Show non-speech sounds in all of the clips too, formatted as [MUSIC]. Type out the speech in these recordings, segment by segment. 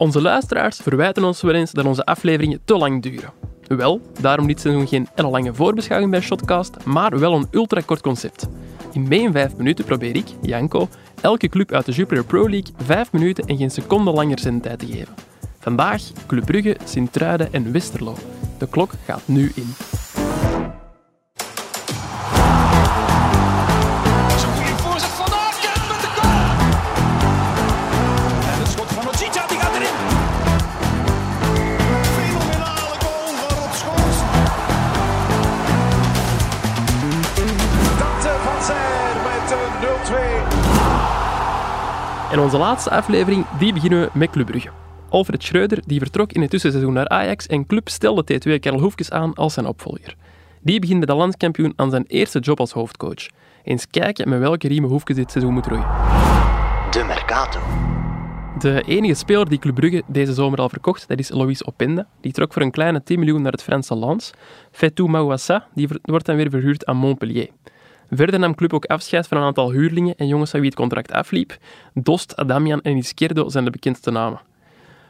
Onze luisteraars verwijten ons wel eens dat onze afleveringen te lang duren. Wel, daarom dit seizoen geen lange voorbeschouwing bij Shotcast, maar wel een ultrakort concept. In mijn vijf minuten probeer ik, Janko, elke club uit de Jupiler Pro League vijf minuten en geen seconde langer zendtijd te geven. Vandaag Club Brugge, Sint-Truiden en Westerlo. De klok gaat nu in. En onze laatste aflevering die beginnen we met Club Brugge. Alfred Schreuder die vertrok in het tussenseizoen naar Ajax en Club stelde T2 Karel Hoefkes aan als zijn opvolger. Die begint bij de landskampioen aan zijn eerste job als hoofdcoach. Eens kijken met welke riemen Hoefkes dit seizoen moet roeien. De Mercato. De enige speler die Club Brugge deze zomer al verkocht, dat is Loïs Openda. Die trok voor een kleine 10 miljoen naar het Franse Lens. Fetou Mawassa die wordt dan weer verhuurd aan Montpellier. Verder nam Club ook afscheid van een aantal huurlingen en jongens aan wie het contract afliep. Dost, Adamian en Izquierdo zijn de bekendste namen.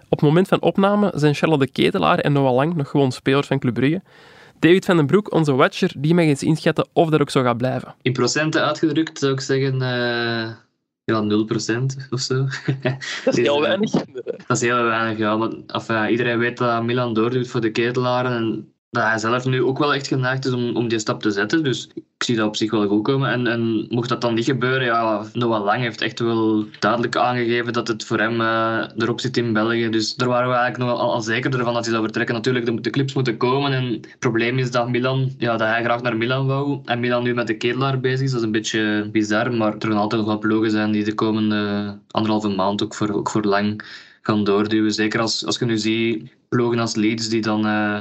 Op het moment van opname zijn Charlotte de Ketelaar en Noah Lang nog gewoon spelers van Club Brugge. David van den Broek, onze watcher, die mag eens inschatten of dat ook zo gaat blijven. In procenten uitgedrukt zou ik zeggen uh, ja, 0% of zo. [LAUGHS] Dat is heel weinig. Dat is heel weinig, ja. Maar, enfin, iedereen weet dat Milan doordoet voor de ketelaren en dat hij zelf nu ook wel echt geneigd is om, om die stap te zetten. Dus ik zie dat op zich wel goed komen. En, en mocht dat dan niet gebeuren, ja, Noah Lang heeft echt wel duidelijk aangegeven dat het voor hem uh, erop zit in België. Dus daar waren we eigenlijk nog al, al zekerder van dat hij zou vertrekken. Natuurlijk, de, de clips moeten komen. En het probleem is dat, Milan, ja, dat hij graag naar Milan wou. En Milan nu met de ketelaar bezig is. Dat is een beetje bizar. Maar er gaan altijd nog wel ploegen zijn die de komende anderhalve maand ook voor, ook voor Lang gaan doorduwen. Zeker als, als je nu ziet ploegen als Leeds die dan... Uh,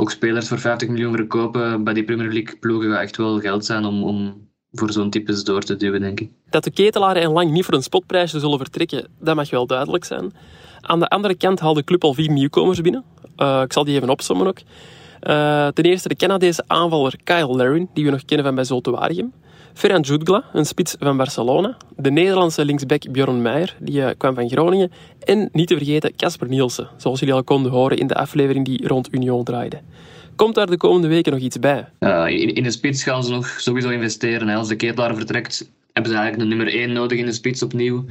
ook spelers voor 50 miljoen verkopen bij die Premier League ploegen gaat echt wel geld zijn om, om voor zo'n types door te duwen, denk ik. Dat de ketelaren en lang niet voor een spotprijsje zullen vertrekken, dat mag wel duidelijk zijn. Aan de andere kant haalt de club al vier nieuwkomers binnen. Uh, ik zal die even opzommen ook. Uh, ten eerste de Canadese aanvaller Kyle Larin, die we nog kennen van bij Zulte Waregem. Ferran Jutgla, een spits van Barcelona. De Nederlandse linksback Bjorn Meijer, die uh, kwam van Groningen. En niet te vergeten Casper Nielsen, zoals jullie al konden horen in de aflevering die rond Union draaide. Komt daar de komende weken nog iets bij? Uh, in, in, de spits gaan ze nog sowieso investeren. Als de ketelaar vertrekt, hebben ze eigenlijk een nummer 1 nodig in de spits opnieuw.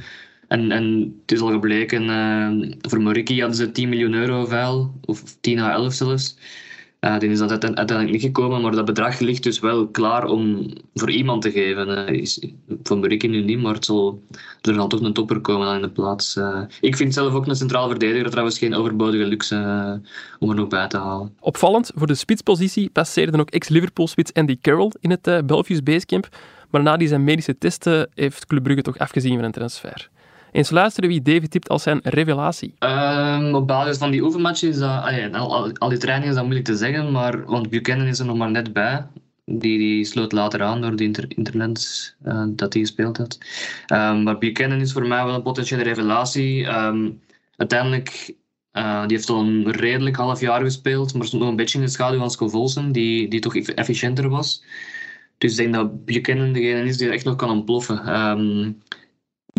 En, en het is al gebleken, uh, voor Moriki hadden ze 10 miljoen euro vuil, of 10 à 11 zelfs. Uh, die is dat uiteindelijk niet gekomen, maar dat bedrag ligt dus wel klaar om voor iemand te geven. Is, van Berikken nu niet, maar het zal, er zal toch een topper komen in de plaats. Uh, ik vind zelf ook een centraal verdediger trouwens geen overbodige luxe om er nog bij te halen. Opvallend, voor de spitspositie passeerde ook ex-Liverpool-spits Andy Carroll in het uh, Belfius Basecamp, maar na die zijn medische testen heeft Club Brugge toch afgezien van een transfer. Eens luisteren wie David tipt als zijn revelatie. Um, op basis van die oefenmatches, is dat, al, die trainingen is dat moeilijk te zeggen, maar, want Buchanan is er nog maar net bij. Die, die sloot later aan door de inter, interlands uh, dat hij gespeeld had. Um, maar Buchanan is voor mij wel een potentiële revelatie. Um, uiteindelijk, uh, die heeft al een redelijk half jaar gespeeld, maar stond nog een beetje in de schaduw van Scovolsen, die, die toch efficiënter was. Dus ik denk dat Buchanan degene is die echt nog kan ontploffen.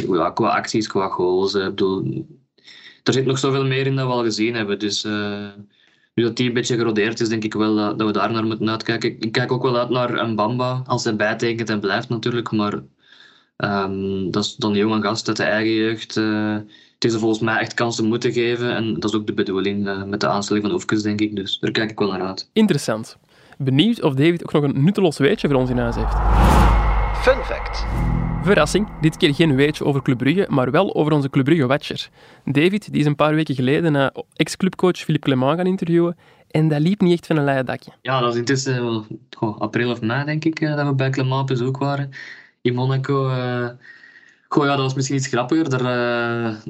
Ja, qua acties, qua goals. Ik bedoel, er zit nog zoveel meer in dat we al gezien hebben. Dus uh, nu dat die een beetje gerodeerd is, denk ik wel dat, dat we daar naar moeten uitkijken. Ik kijk ook wel uit naar een Bamba, als hij bijtekent en blijft natuurlijk. Maar um, dat is dan een jonge gast uit de eigen jeugd. Uh, het is er volgens mij echt kansen moeten geven. En dat is ook de bedoeling uh, met de aanstelling van Oefkes, denk ik. Dus daar kijk ik wel naar uit. Interessant. Benieuwd of David ook nog een nutteloos weetje voor ons in huis heeft. Fun fact. Verrassing, dit keer geen weetje over Club Brugge, maar wel over onze Club Brugge-watcher. David die is een paar weken geleden uh, ex-clubcoach Philippe Clement gaan interviewen en dat liep niet echt van een leien dakje. Ja, dat is intussen goh, april of mei, denk ik, uh, dat we bij Clement op bezoek waren in Monaco. Uh, goh, ja, dat was misschien iets grappiger. Daar,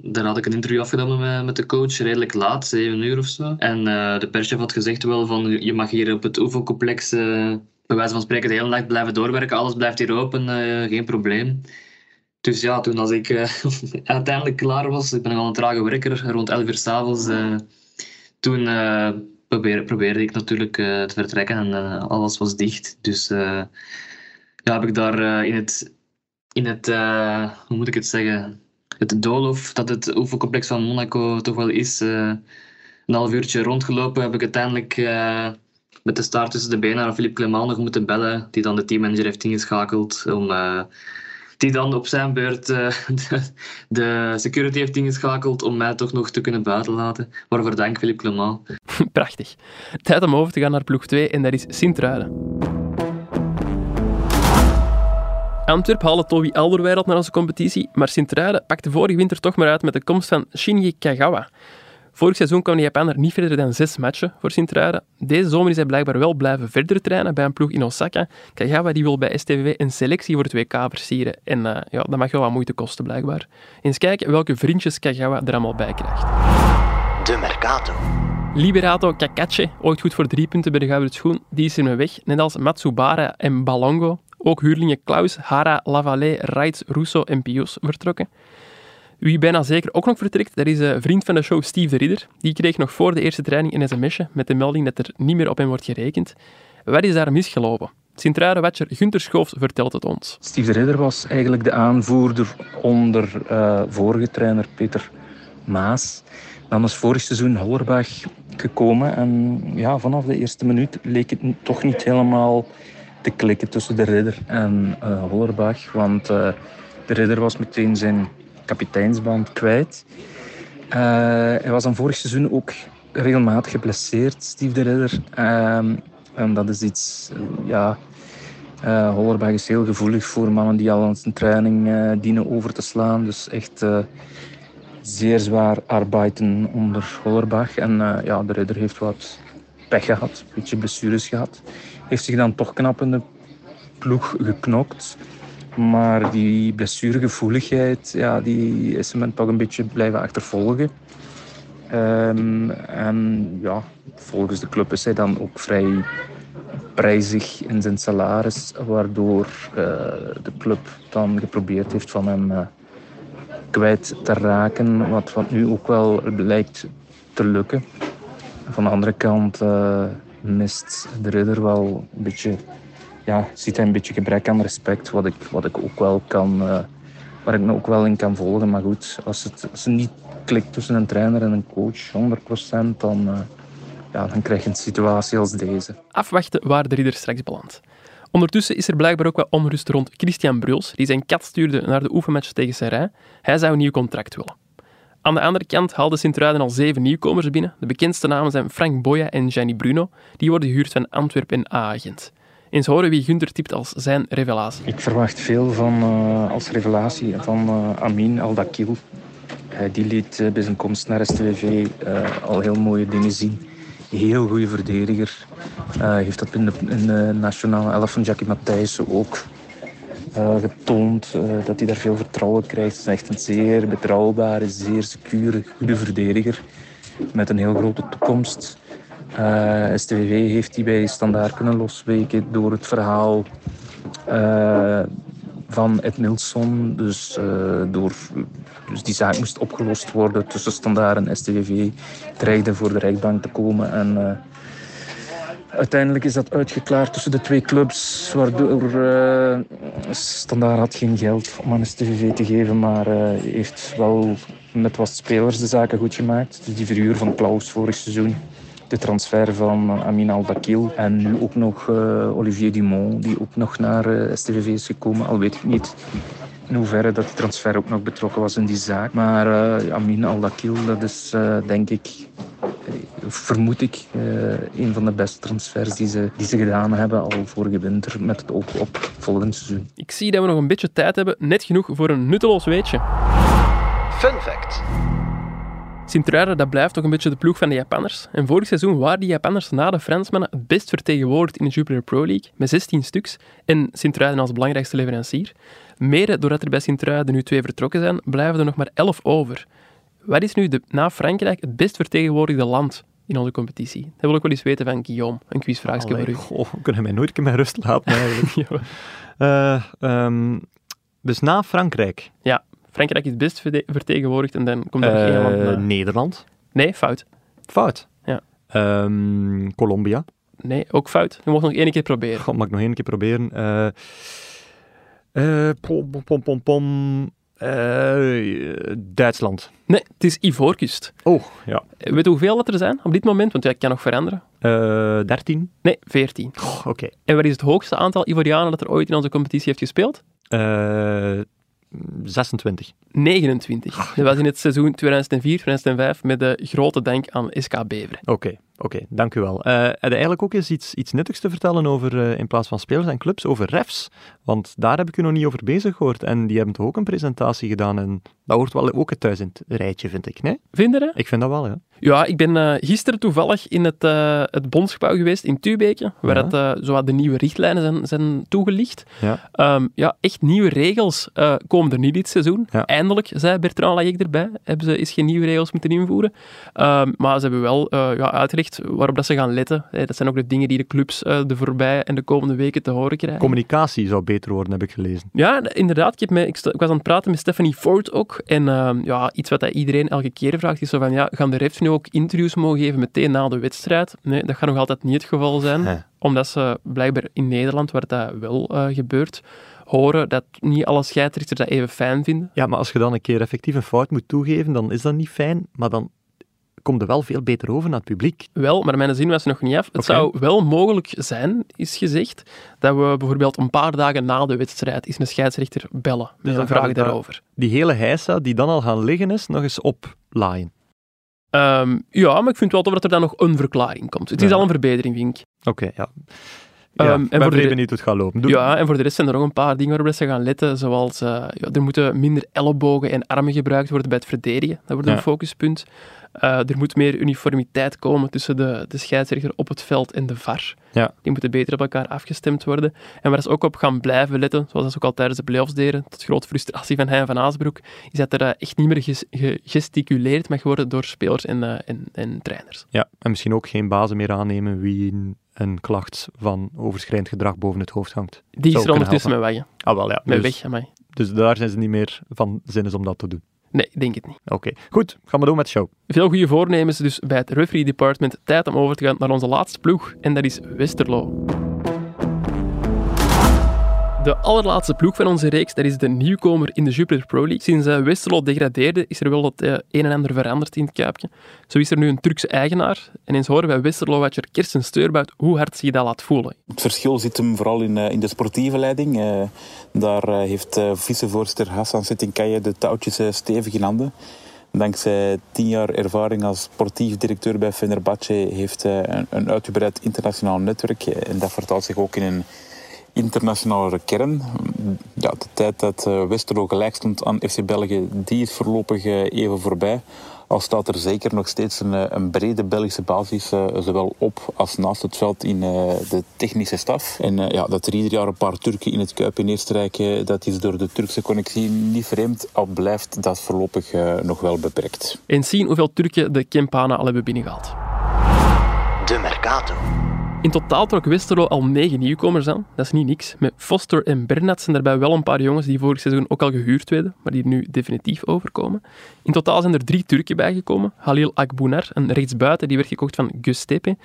daar had ik een interview afgenomen met, met de coach, redelijk laat, 7 uur of zo. En de perschef had gezegd wel van, je mag hier op het oefencomplex bij wijze van spreken de hele nacht blijven doorwerken. Alles blijft hier open, uh, geen probleem. Dus ja, toen als ik uh, [LAUGHS] uiteindelijk klaar was, ik ben nogal een trage werker, rond 11 uur s'avonds, uh, toen probeer, probeerde ik natuurlijk te vertrekken en alles was dicht. Dus ja, heb ik daar in het, in het hoe moet ik het zeggen, het doolhof dat het oefencomplex van Monaco toch wel is. eh, een half uurtje rondgelopen heb ik uiteindelijk eh, met de staart tussen de benen naar Philippe Clement nog moeten bellen, die dan de teammanager heeft ingeschakeld om... eh, die dan op zijn beurt eh, [LAUGHS] de, de security heeft ingeschakeld om mij toch nog te kunnen buitenlaten. Waarvoor dank Philippe Clement. [LAUGHS] Prachtig. Tijd om over te gaan naar ploeg 2 en dat is Sint-Truiden. Antwerp haalde Toby Alderweireld naar onze competitie, maar Sint-Truiden pakte vorige winter toch maar uit met de komst van Shinji Kagawa. Vorig seizoen kwam de Japaner niet verder dan zes matchen voor Sint-Truiden. Deze zomer is hij blijkbaar wel blijven verder trainen bij een ploeg in Osaka. Kagawa die wil bij STVV een selectie voor het WK versieren. En eh, ja, dat mag wel wat moeite kosten, blijkbaar. Eens kijken welke vriendjes Kagawa er allemaal bij krijgt. De Mercato. Liberato Kakache, ooit goed voor drie punten bij de Gouden Schoen, die is er mee weg. Net als Matsubara en Balongo. Ook huurlingen Klaus, Hara, Lavallée, Reitz, Russo en Pius vertrokken. Wie bijna zeker ook nog vertrekt, dat is een vriend van de show Steve de Ridder. Die kreeg nog voor de eerste training een sms'je met de melding dat er niet meer op hem wordt gerekend. Wat is daar misgelopen? Sint-Truiden-watcher Gunther Schoofs vertelt het ons. Steve de Ridder was eigenlijk de aanvoerder onder eh, vorige trainer Peter Maas. Dan is vorig seizoen Hollerbach gekomen en ja, vanaf de eerste minuut leek het toch niet helemaal te klikken tussen de Ridder en eh Hollerbach. Want eh, de Ridder was meteen zijn kapiteinsband kwijt. Eh, hij was dan vorig seizoen ook regelmatig geblesseerd, Steve de Ridder. Ehm, en dat is iets, eh, ja, eh Hollerbach is heel gevoelig voor mannen die al aan zijn training dienen over te slaan. Dus echt zeer zwaar arbeiden onder Hollerbach. En ja, de ridder heeft wat pech gehad, een beetje blessures gehad. Heeft zich dan toch knap in de ploeg geknokt. Maar die blessuregevoeligheid, ja, die is hem toch een beetje blijven achtervolgen. Ehm, en ja, volgens de club is hij dan ook vrij prijzig in zijn salaris, waardoor eh, de club dan geprobeerd heeft van hem eh, kwijt te raken, wat, wat nu ook wel lijkt te lukken. Van de andere kant eh, mist de ridder wel een beetje, ja, ziet hij een beetje gebrek aan respect, wat ik, wat ik ook wel kan, eh, waar ik me ook wel in kan volgen. Maar goed, als het, als het niet klikt tussen een trainer en een coach, 100%, dan, eh, ja, dan krijg je een situatie als deze. Afwachten waar de ridder straks belandt. Ondertussen is er blijkbaar ook wat onrust rond Christian Bruls, die zijn kat stuurde naar de oefenmatch tegen Serrain. Hij zou een nieuw contract willen. Aan de andere kant haalde Sint-Truiden al zeven nieuwkomers binnen. De bekendste namen zijn Frank Boya en Gianni Bruno. Die worden gehuurd van Antwerp en A-agent. Eens horen wie Gunther typt als zijn revelatie. Ik verwacht veel van, eh, als revelatie van eh, Amin Al-Dakil. Eh, die liet eh, bij zijn komst naar STVV al heel mooie dingen zien. Heel goede verdediger. Eh, heeft dat in de, in nationale elf van Jackie Matthijssen ook getoond. dat hij daar veel vertrouwen krijgt. Het is echt een zeer betrouwbare, zeer secure, goede verdediger. Met een heel grote toekomst. Eh STVV heeft hij bij Standaard kunnen losweken door het verhaal eh, van Ed Nilsson. Dus, eh, door, dus die zaak moest opgelost worden tussen Standaard en STVV. Dreigde voor de rechtbank te komen. En, uiteindelijk is dat uitgeklaard tussen de twee clubs. Waardoor eh Standaard had geen geld om aan STVV te geven. Maar heeft wel met wat spelers de zaken goed gemaakt. Dus die verhuur van Klaus vorig seizoen de transfer van Amin Al-Dakil. En nu ook nog eh, Olivier Dumont, die ook nog naar eh, STVV is gekomen. Al weet ik niet in hoeverre dat die transfer ook nog betrokken was in die zaak. Maar eh, Amin Al-Dakil, dat is eh, denk ik, vermoed ik, eh, een van de beste transfers die ze, die ze gedaan hebben al vorige winter met het oog op volgend seizoen. Ik zie dat we nog een beetje tijd hebben, net genoeg voor een nutteloos weetje. Fun fact. Sint-Truiden, dat blijft toch een beetje de ploeg van de Japanners. En vorig seizoen waren die Japanners na de Fransmannen het best vertegenwoordigd in de Jupiler Pro League, met 16 stuks, en Sint-Truiden als belangrijkste leverancier. Mede doordat er bij Sint-Truiden nu twee vertrokken zijn, blijven er nog maar 11 over. Wat is nu de, na Frankrijk het best vertegenwoordigde land in onze competitie? Dat wil ik wel eens weten van Guillaume. Een quizvraagje voor u. goh, we kunnen mij nooit meer rust laten eigenlijk. [LAUGHS] Ja. Eh, ehm, dus na Frankrijk, Ja, Frankrijk is het best vertegenwoordigd en dan komt er nog één eh, land na. Nederland, Nee, fout. fout. Ja. Ehm, Colombia, Nee, ook fout. Je mag nog één keer proberen. God, mag ik nog één keer proberen. Eh, eh, pom, pom, pom, pom. Eh, Duitsland. Nee, het is Ivoorkust. Oh, ja. Weet je hoeveel dat er zijn op dit moment? Want ja, het kan nog veranderen. Eh 13. Nee, 14. Oh, Oké. En wat is het hoogste aantal Ivorianen dat er ooit in onze competitie heeft gespeeld? Eh 26. 29. Dat was in het seizoen 2004-2005 met de grote dank aan SK Beveren. Oké, oké, dank u wel. Je eigenlijk ook eens iets, iets nuttigs te vertellen over, eh, in plaats van spelers en clubs, over refs? Want daar heb ik u nog niet over bezig gehoord. En die hebben toch ook een presentatie gedaan. En dat hoort wel ook het thuis in het rijtje, vind ik. Nee? Vind je dat? Ik vind dat wel, ja. Ja, ik ben eh, gisteren toevallig in het, eh, het bondsgebouw geweest in Tubeke, waar Ja. het, eh, zowat de nieuwe richtlijnen zijn, zijn toegelicht. Ja. Ehm, ja, echt nieuwe regels komen er niet dit seizoen. Ja. Eindelijk, zei Bertrand Lajek erbij, hebben ze eens geen nieuwe regels moeten invoeren. Ehm, maar ze hebben wel ja, uitgelegd waarop dat ze gaan letten. Dat zijn ook de dingen die de clubs de voorbije en de komende weken te horen krijgen. Communicatie zou beter worden, heb ik gelezen. Ja, inderdaad. Ik, heb me, ik, was aan het praten met Stephanie Ford ook. En ehm, ja, iets wat hij iedereen elke keer vraagt, is zo van, ja, gaan de refs nu ook interviews mogen geven meteen na de wedstrijd? Nee, dat gaat nog altijd niet het geval zijn. Omdat ze blijkbaar in Nederland, waar dat wel eh, gebeurt, horen dat niet alle scheidsrechters dat even fijn vinden. Ja, maar als je dan een keer effectief een fout moet toegeven, dan is dat niet fijn. Maar dan komt er wel veel beter over naar het publiek. Wel, maar mijn zin was nog niet af. Het zou wel mogelijk zijn, is gezegd, dat we bijvoorbeeld een paar dagen na de wedstrijd is een scheidsrechter bellen met dan een vraag daarover. Die hele heisa die dan al gaan liggen is, nog eens oplaaien. Ehm, ja, maar ik vind wel tof dat er dan nog een verklaring komt. Het is al een verbetering, vind ik. Oké, ja. Ehm, Ja, en voor de benieuwd hoe het gaat lopen. Doe- Ja, en voor de rest zijn er nog een paar dingen waarop ze gaan letten, zoals eh, ja, er moeten minder ellebogen en armen gebruikt worden bij het verdedigen. Dat wordt een focuspunt. Eh, er moet meer uniformiteit komen tussen de, de scheidsrechter op het veld en de VAR. Ja. Die moeten beter op elkaar afgestemd worden. En waar ze ook op gaan blijven letten, zoals ze ook al tijdens de playoffs deden, tot grote frustratie van Hein van Aasbroek, is dat er eh, echt niet meer ges- gegesticuleerd mag worden door spelers en, eh, en, en trainers. Ja, en misschien ook geen bazen meer aannemen wie een, klacht van overschrijdend gedrag boven het hoofd hangt. Die is er ondertussen mee weg. Ah, wel ja. Met dus, weg, amai. dus daar zijn ze niet meer van zinnes om dat te doen. Nee, denk het niet. Oké, goed. Gaan we door met de show. Veel goede voornemens dus bij het referee department. Tijd om over te gaan naar onze laatste ploeg en dat is Westerlo. De allerlaatste ploeg van onze reeks, dat is de nieuwkomer in de Jupiler Pro League. Sinds eh, Westerlo degradeerde, is er wel het eh, een en ander veranderd in het kuipje. Zo is er nu een Turkse eigenaar. En eens horen wij Westerlo-watcher Kirsten Steurbout hoe hard zich dat laat voelen. Het verschil zit hem vooral in, eh, in de sportieve leiding. Daar heeft vicevoorzitter Hassan Setinkaya de touwtjes stevig in handen. Dankzij tien jaar ervaring als sportief directeur bij Fenerbahce heeft hij een, een uitgebreid internationaal netwerk. En dat vertaalt zich ook in een internationale kern. Ja, de tijd dat eh, Westerlo gelijk stond aan FC België, die is voorlopig eh, even voorbij. Al staat er zeker nog steeds een, eh, een brede Belgische basis, eh, zowel op als naast het veld in eh, de technische staf. En eh, ja, dat er ieder jaar een paar Turken in het Kuip in Eerstrijk, dat is door de Turkse connectie niet vreemd. Al blijft dat voorlopig nog wel beperkt. En zien hoeveel Turken de Kempana al hebben binnengehaald. De Mercato. In totaal trok Westerlo al negen nieuwkomers aan. Dat is niet niks. Met Foster en Bernat zijn daarbij wel een paar jongens die vorig seizoen ook al gehuurd werden, maar die nu definitief overkomen. In totaal zijn er drie Turken bijgekomen. Halil Akbunar, een rechtsbuiten, die werd gekocht van Gus Tepe.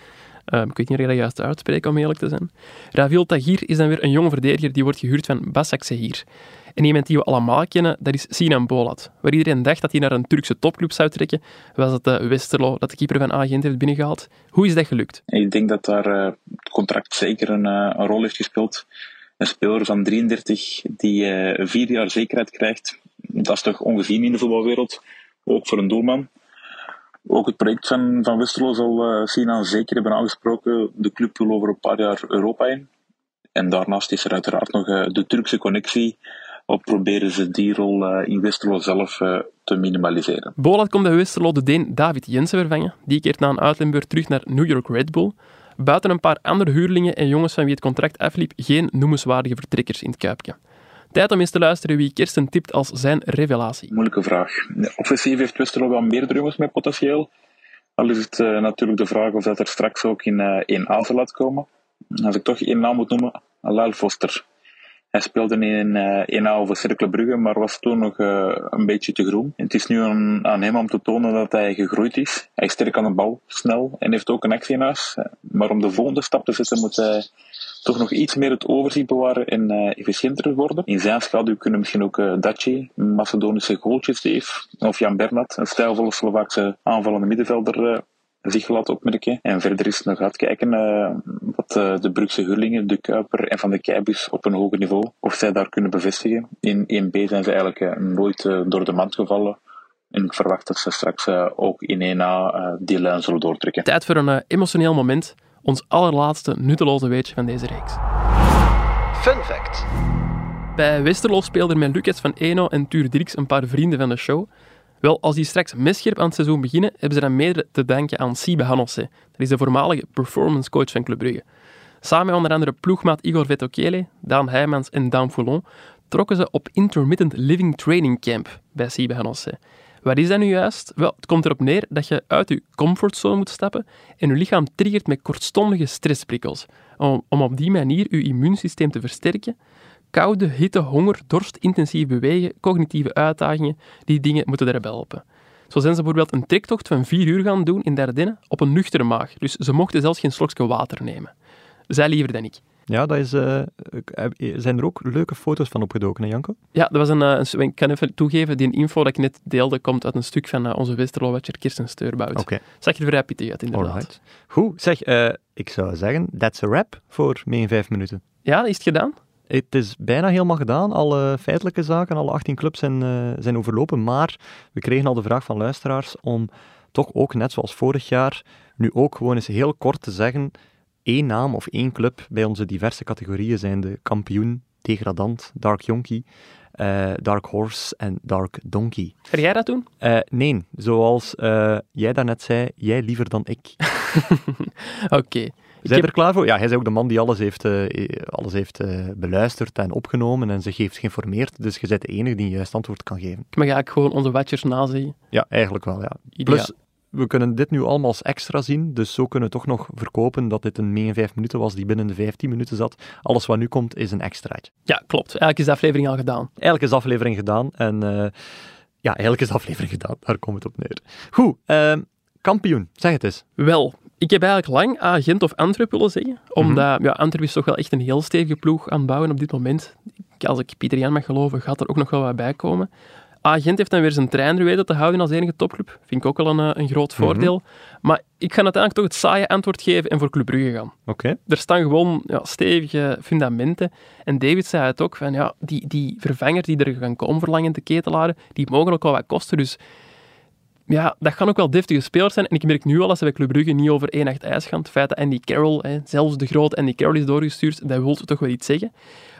Eh, ik weet niet of ik dat juist uitspreek, om eerlijk te zijn. Ravil Tagir is dan weer een jonge verdediger die wordt gehuurd van Basak Sehir. En iemand die we allemaal kennen, dat is Sinan Bolat. Waar iedereen dacht dat hij naar een Turkse topclub zou trekken, was het eh, Westerlo dat de keeper van Agent heeft binnengehaald. Hoe is dat gelukt? Ik denk dat daar eh, het contract zeker een, eh, een rol heeft gespeeld. Een speler van 33 die vier jaar zekerheid krijgt, dat is toch ongezien in de voetbalwereld. Ook voor een doelman. Ook het project van, van Westerlo zal Sinan zeker hebben aangesproken. De club wil over een paar jaar Europa in. En daarnaast is er uiteraard nog de Turkse connectie. Al proberen ze die rol eh, in Westerlo zelf eh, te minimaliseren. Bolat komt bij Westerlo de Deen David Jensen vervangen. Die keert na een uitleenbeurt terug naar New York Red Bull. Buiten een paar andere huurlingen en jongens van wie het contract afliep, geen noemenswaardige vertrekkers in het kuipje. Tijd om eens te luisteren wie Kirsten tipt als zijn revelatie. Moeilijke vraag. Offensief heeft Westerlo wel meerdere jongens met potentieel. Al is het eh, natuurlijk de vraag of dat er straks ook in, eh in A zal laten komen. Als ik toch één naam moet noemen, Alal Foster. Hij speelde in uh, 1A over Cercle Brugge, maar was toen nog uh, een beetje te groen. En het is nu aan, aan, hem om te tonen dat hij gegroeid is. Hij is sterk aan de bal, snel en heeft ook een actie in huis. Maar om de volgende stap te zetten moet hij toch nog iets meer het overzicht bewaren en uh, efficiënter worden. In zijn schaduw kunnen misschien ook uh, Daci, Macedonische heeft, of Jan Bernat, een stijlvolle Slovaakse aanvallende middenvelder, zich laten opmerken. En verder is nog gaat kijken wat de Brugse Hurlingen, de Kuiper en Van de Keibus op een hoger niveau, of zij daar kunnen bevestigen. In 1B zijn ze eigenlijk nooit door de mand gevallen. En ik verwacht dat ze straks ook in 1A die lijn zullen doortrekken. Tijd voor een emotioneel moment ons allerlaatste nutteloze weetje van deze reeks. Fun fact. Bij Westerlo speelden met Lucas van Eno en Tuur Dirks een paar vrienden van de show. Wel, als die straks misscherp aan het seizoen beginnen, hebben ze dan mede te danken aan Sibe Hanosse. Dat is de voormalige performance coach van Club Brugge. Samen met onder andere ploegmaat Igor Vetokele, Daan Heijmans en Daan Foulon trokken ze op Intermittent Living Training Camp bij Sibe Hanosse. Wat is dat nu juist? Wel, het komt erop neer dat je uit je comfortzone moet stappen en je lichaam triggert met kortstondige stressprikkels. Om, om op die manier je immuunsysteem te versterken. Koude, hitte, honger, dorst, intensief bewegen, cognitieve uitdagingen, die dingen moeten daarbij helpen. Zo zijn ze bijvoorbeeld een trektocht van vier uur gaan doen in Dardenne op een nuchtere maag. Dus ze mochten zelfs geen slokje water nemen. Zij liever dan ik. Ja, dat is, uh, zijn er ook leuke foto's van opgedoken, hè Janko? Ja, dat was een, een, ik kan even toegeven, die info dat ik net deelde komt uit een stuk van uh, onze Westerlo-watcher Kirsten Steurbout. Oké. Okay. Zag je er vrij pittig uit, inderdaad. Alright. Goed, zeg, uh, ik zou zeggen, that's a wrap voor mee in vijf minuten. Ja, is het gedaan? Het is bijna helemaal gedaan. Alle feitelijke zaken, alle 18 clubs zijn, zijn overlopen. Maar we kregen al de vraag van luisteraars om toch ook, net zoals vorig jaar, nu ook gewoon eens heel kort te zeggen één naam of één club bij onze diverse categorieën zijn de kampioen, degradant, Dark Yonkie, uh, Dark Horse en Dark Donkey. Ga jij dat doen? Uh, nee, zoals uh, jij daarnet zei, jij liever dan ik. [LAUGHS] Oké. Okay. Zijn heb... er klaar voor? Ja, hij is ook de man die alles heeft, alles heeft beluisterd en opgenomen en zich heeft geïnformeerd. Dus je bent de enige die een juist antwoord kan geven. Maar ga ik gewoon onze watchers nazien? Ja, eigenlijk wel, ja. Plus, we kunnen dit nu allemaal als extra zien, dus zo kunnen we toch nog verkopen dat dit een mee 5 minuten was die binnen de 15 minuten zat. Alles wat nu komt is een extraatje. Ja, klopt. Eigenlijk is de aflevering al gedaan. Eigenlijk is de aflevering gedaan en uh, ja, eigenlijk is de aflevering gedaan. Daar komt het op neer. Goed, uh, kampioen, zeg het eens. Wel, ik heb eigenlijk lang Agent of Antwerp willen zeggen, omdat mm -hmm. ja, Antwerp is toch wel echt een heel stevige ploeg aan het bouwen op dit moment. Als ik Pieter Jan mag geloven, gaat er ook nog wel wat bij komen. Agent heeft dan weer zijn trainer weten te houden als enige topclub. Vind ik ook wel een, eh, een groot mhm. voordeel. Maar ik ga uiteindelijk toch het saaie antwoord geven en voor Club Brugge gaan. Oké. Er staan gewoon ja, stevige fundamenten. En David zei het ook, van, ja, die, die vervangers die er gaan komen verlangen te ketelaren, die mogen ook wel wat kosten. Dus ja, dat gaan ook wel deftige spelers zijn. En ik merk nu al, als ze bij Club Brugge niet over 1-8 ijs gaan, het feit dat Andy Carroll, hè, zelfs de grote Andy Carroll is doorgestuurd, dat wil toch wel iets zeggen.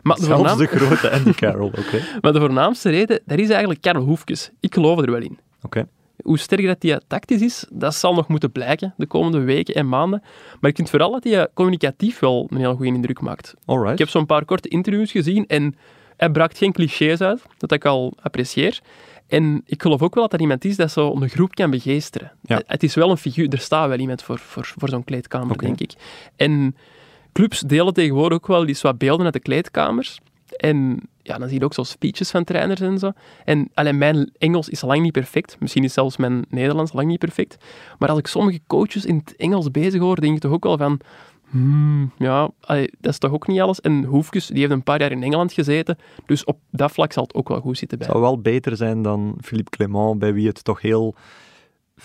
Maar de zelfs de grote Andy Carroll, [LAUGHS] oké. maar de voornaamste reden, dat is eigenlijk Karel Hoefkes. Ik geloof er wel in. Oké. Hoe sterk dat hij tactisch is, dat zal nog moeten blijken de komende weken en maanden. Maar ik vind vooral dat hij communicatief wel een heel goede indruk maakt. Alright. Ik heb zo'n paar korte interviews gezien en hij braakt geen clichés uit, dat ik al apprecieer. En ik geloof ook wel dat er iemand is dat zo een groep kan begeesteren. Ja. Het is wel een figuur, er staat wel iemand voor, voor, voor zo'n kleedkamer, denk ik. En clubs delen tegenwoordig ook wel eens wat beelden uit de kleedkamers. En ja, dan zie je ook zo speeches van trainers en zo. En alleen mijn Engels is lang niet perfect. Misschien is zelfs mijn Nederlands lang niet perfect. Maar als ik sommige coaches in het Engels bezig hoor, denk ik toch ook wel van... Hmm, ja, dat is toch ook niet alles. En Hoefkes, die heeft een paar jaar in Engeland gezeten, dus op dat vlak zal het ook wel goed zitten bij. Het zou wel beter zijn dan Philippe Clement, bij wie het toch heel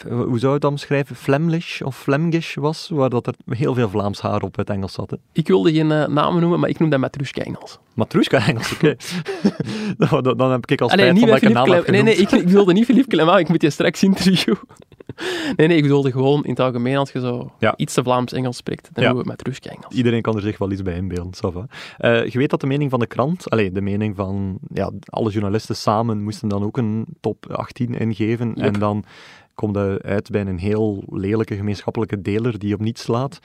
hoe zou je het omschrijven, Flemlish of Flemgish was, waar dat er heel veel Vlaams haar op het Engels zat. Hè? Ik wilde geen uh, namen noemen, maar ik noem dat Matrushka Engels. Matrushka Engels, oké. [LAUGHS] dan, dan, heb ik al spijt Allee, van dat ik naam Nee, nee, ik, ik, wilde niet Philippe Clement, ik moet je straks interviewen. [LAUGHS] nee, nee, ik wilde gewoon in het algemeen, als je zo ja. iets te Vlaams-Engels spreekt, dan ja. doen we Matrushka Engels. Iedereen kan er zich wel iets bij inbeelden, Sava. Uh, je weet dat de mening van de krant, allez, de mening van ja, alle journalisten samen, moesten dan ook een top 18 ingeven. Yep. En dan komt uit bij een heel lelijke gemeenschappelijke deler die op niets slaat.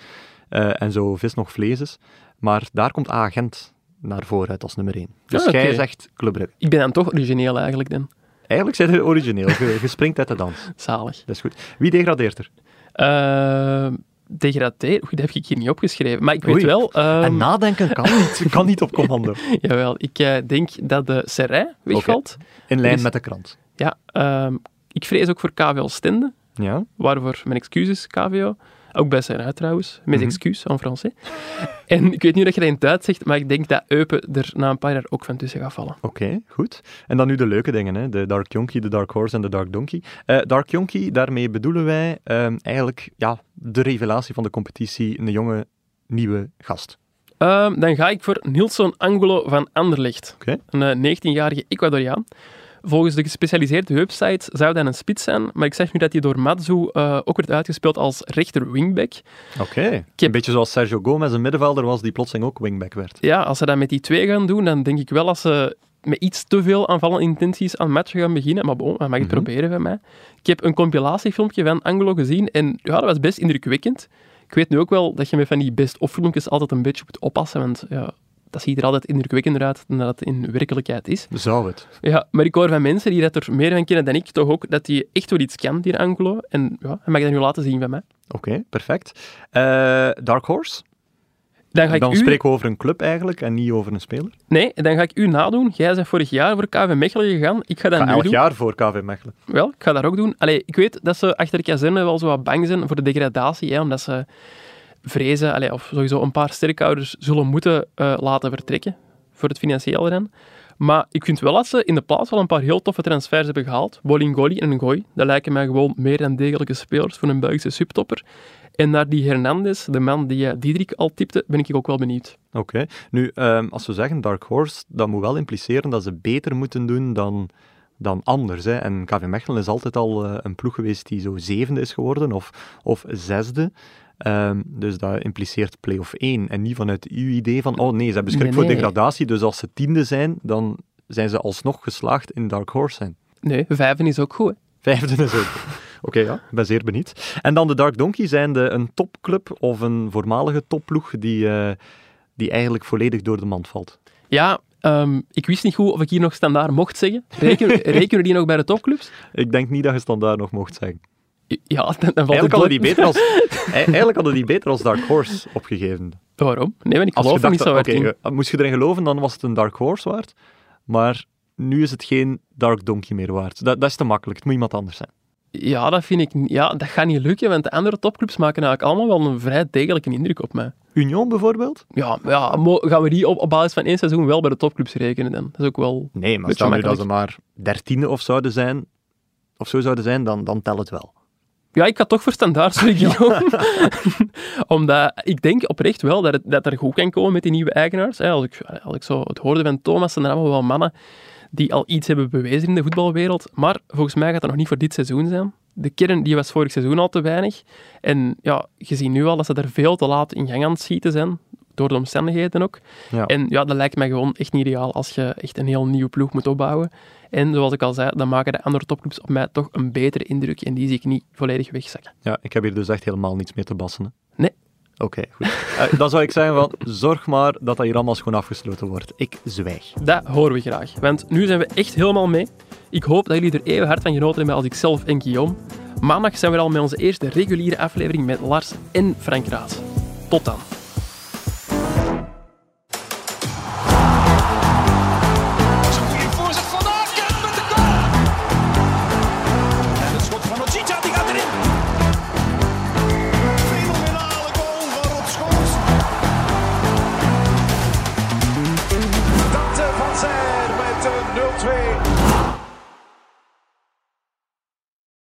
Uh, en zo vis nog vlees is. Maar daar komt agent naar voren uit als nummer 1. Dus ah, okay. jij zegt Club Brugge. Ik ben dan toch origineel eigenlijk dan. Eigenlijk zijn je origineel. Je, springt uit de dans. Zalig. Dat is goed. Wie degradeert er? Uh, Degraderen? Oei, dat heb ik hier niet opgeschreven. Maar ik weet Oei. wel... ehm, En nadenken kan niet, [LAUGHS] kan niet op commando. Jawel, ik eh, denk dat de Serij wegvalt. In lijn Dus- met de krant. Ja, ehm, ik vrees ook voor KVO Stende. Ja. Waarvoor mijn excuses, KVO. Ook bij Serij trouwens. Mes Mhm. excuses en français. En ik weet niet dat je dat in het Duits zegt, maar ik denk dat Eupen er na een paar jaar ook van tussen gaat vallen. Oké, goed. En dan nu de leuke dingen, hè? de Dark Yonkie, de Dark Horse en de Dark Donkey. Eh, Dark Yonkie, daarmee bedoelen wij ehm, eigenlijk ja, de revelatie van de competitie, een jonge, nieuwe gast. Ehm, dan ga ik voor Nilson Angulo van Anderlecht. Een eh, 19-jarige Ecuadoriaan. Volgens de gespecialiseerde website zou hij een spits zijn, maar ik zeg nu dat hij door Matsu eh, ook werd uitgespeeld als rechter wingback. Oké. heb- Een beetje zoals Sergio Gomez, een middenvelder was die plotseling ook wingback werd. Ja, als ze dat met die twee gaan doen, dan denk ik wel dat ze met iets te veel aanvallende intenties aan matchen gaan beginnen. Maar bon, dat mag ik Mhm. proberen van mij. Ik heb een compilatiefilmpje van Angelo gezien en ja, dat was best indrukwekkend. Ik weet nu ook wel dat je met van die best-of filmpjes altijd een beetje moet oppassen, want ja, dat ziet er altijd indrukwekkender uit dan dat het in werkelijkheid is. Zou het? Ja, maar ik hoor van mensen die dat er meer van kennen dan ik, toch ook dat hij echt wel iets kan, die Angelo. En ja, hij mag dat nu laten zien van mij. Oké, perfect. Eh, Dark Horse? Dan ga ik Dan u... spreken we over een club eigenlijk en niet over een speler. Nee, dan ga ik u nadoen. Jij bent vorig jaar voor KV Mechelen gegaan. Ik ga dat Ga nu elk doen. jaar voor KV Mechelen. Wel, ik ga dat ook doen. Allee, ik weet dat ze achter de kazerne wel zo wat bang zijn voor de degradatie, hè, omdat ze vrezen, of sowieso een paar sterkhouders zullen moeten eh, laten vertrekken voor het financiële ren. Maar ik vind wel dat ze in de plaats wel een paar heel toffe transfers hebben gehaald. Bolingoli en Ngoy, dat lijken mij gewoon meer dan degelijke spelers voor een Belgische subtopper. En naar die Hernandez, de man die eh, Diederik al tipte, ben ik ook wel benieuwd. Oké. Nu, ehm, als we zeggen Dark Horse, dat moet wel impliceren dat ze beter moeten doen dan, dan anders. Hè. En KV Mechelen is altijd al eh, een ploeg geweest die zo zevende is geworden, of, of zesde. Ehm, dus dat impliceert play-off 1 en niet vanuit uw idee van, oh nee, ze hebben schrik Nee, voor degradatie, dus als ze tiende zijn, dan zijn ze alsnog geslaagd in Dark Horse zijn. Nee, vijven is ook goed. hè. Vijfde is ook. [LAUGHS] Oké, ja, ik ben zeer benieuwd. En dan de Dark Donkey zijn de, een topclub of een voormalige topploeg die, eh, die eigenlijk volledig door de mand valt. Ja, ehm, ik wist niet goed of ik hier nog standaard mocht zeggen. Rekenen, [LAUGHS] rekenen die nog bij de topclubs? Ik denk niet dat je standaard nog mocht zeggen. Ja, dan, [LAUGHS] dan valt Eigenlijk het hadden, die beter als, [LAUGHS] eigenlijk hadden die beter als Dark Horse opgegeven. Waarom? Nee, want ik geloof niet zo hard eh, moest je erin geloven, dan was het een Dark Horse waard. Maar nu is het geen Dark Donkey meer waard. Dat, dat is te makkelijk. Het moet iemand anders zijn. Ja, dat vind ik... Ja, dat gaat niet lukken, want de andere topclubs maken eigenlijk allemaal wel een vrij degelijke indruk op mij. Union bijvoorbeeld? Ja, ja, gaan we die op, op basis van één seizoen wel bij de topclubs rekenen dan? Dat is ook wel... Nee, maar stel nu dat ze maar dertiende of zouden zijn, of zo zouden zijn, dan, dan telt het wel. Ja, ik ga toch voor standaard, sorry [LAUGHS] Guillaume. [LAUGHS] Omdat ik denk oprecht wel dat het dat er goed kan komen met die nieuwe eigenaars. Als ik, als ik zo het hoorde van Thomas, zijn er allemaal wel mannen die al iets hebben bewezen in de voetbalwereld. Maar volgens mij gaat dat nog niet voor dit seizoen zijn. De kern die was vorig seizoen al te weinig. En ja, je ziet nu al dat ze er veel te laat in gang aan het schieten zijn. Door de omstandigheden ook. Ja. En ja, dat lijkt mij gewoon echt niet ideaal als je echt een heel nieuwe ploeg moet opbouwen. En zoals ik al zei, dan maken de andere topclubs op mij toch een betere indruk. En die zie ik niet volledig wegzakken. Ja, ik heb hier dus echt helemaal niets meer te bassen. hè. Oké, goed. Eh, dan zou ik zeggen van, zorg maar dat dat hier allemaal schoon afgesloten wordt. Ik zwijg. Dat horen we graag. Want nu zijn we echt helemaal mee. Ik hoop dat jullie er even hard van genoten hebben als ik zelf en Guillaume. Maandag zijn we al met onze eerste reguliere aflevering met Lars en Frank Raas. Tot dan.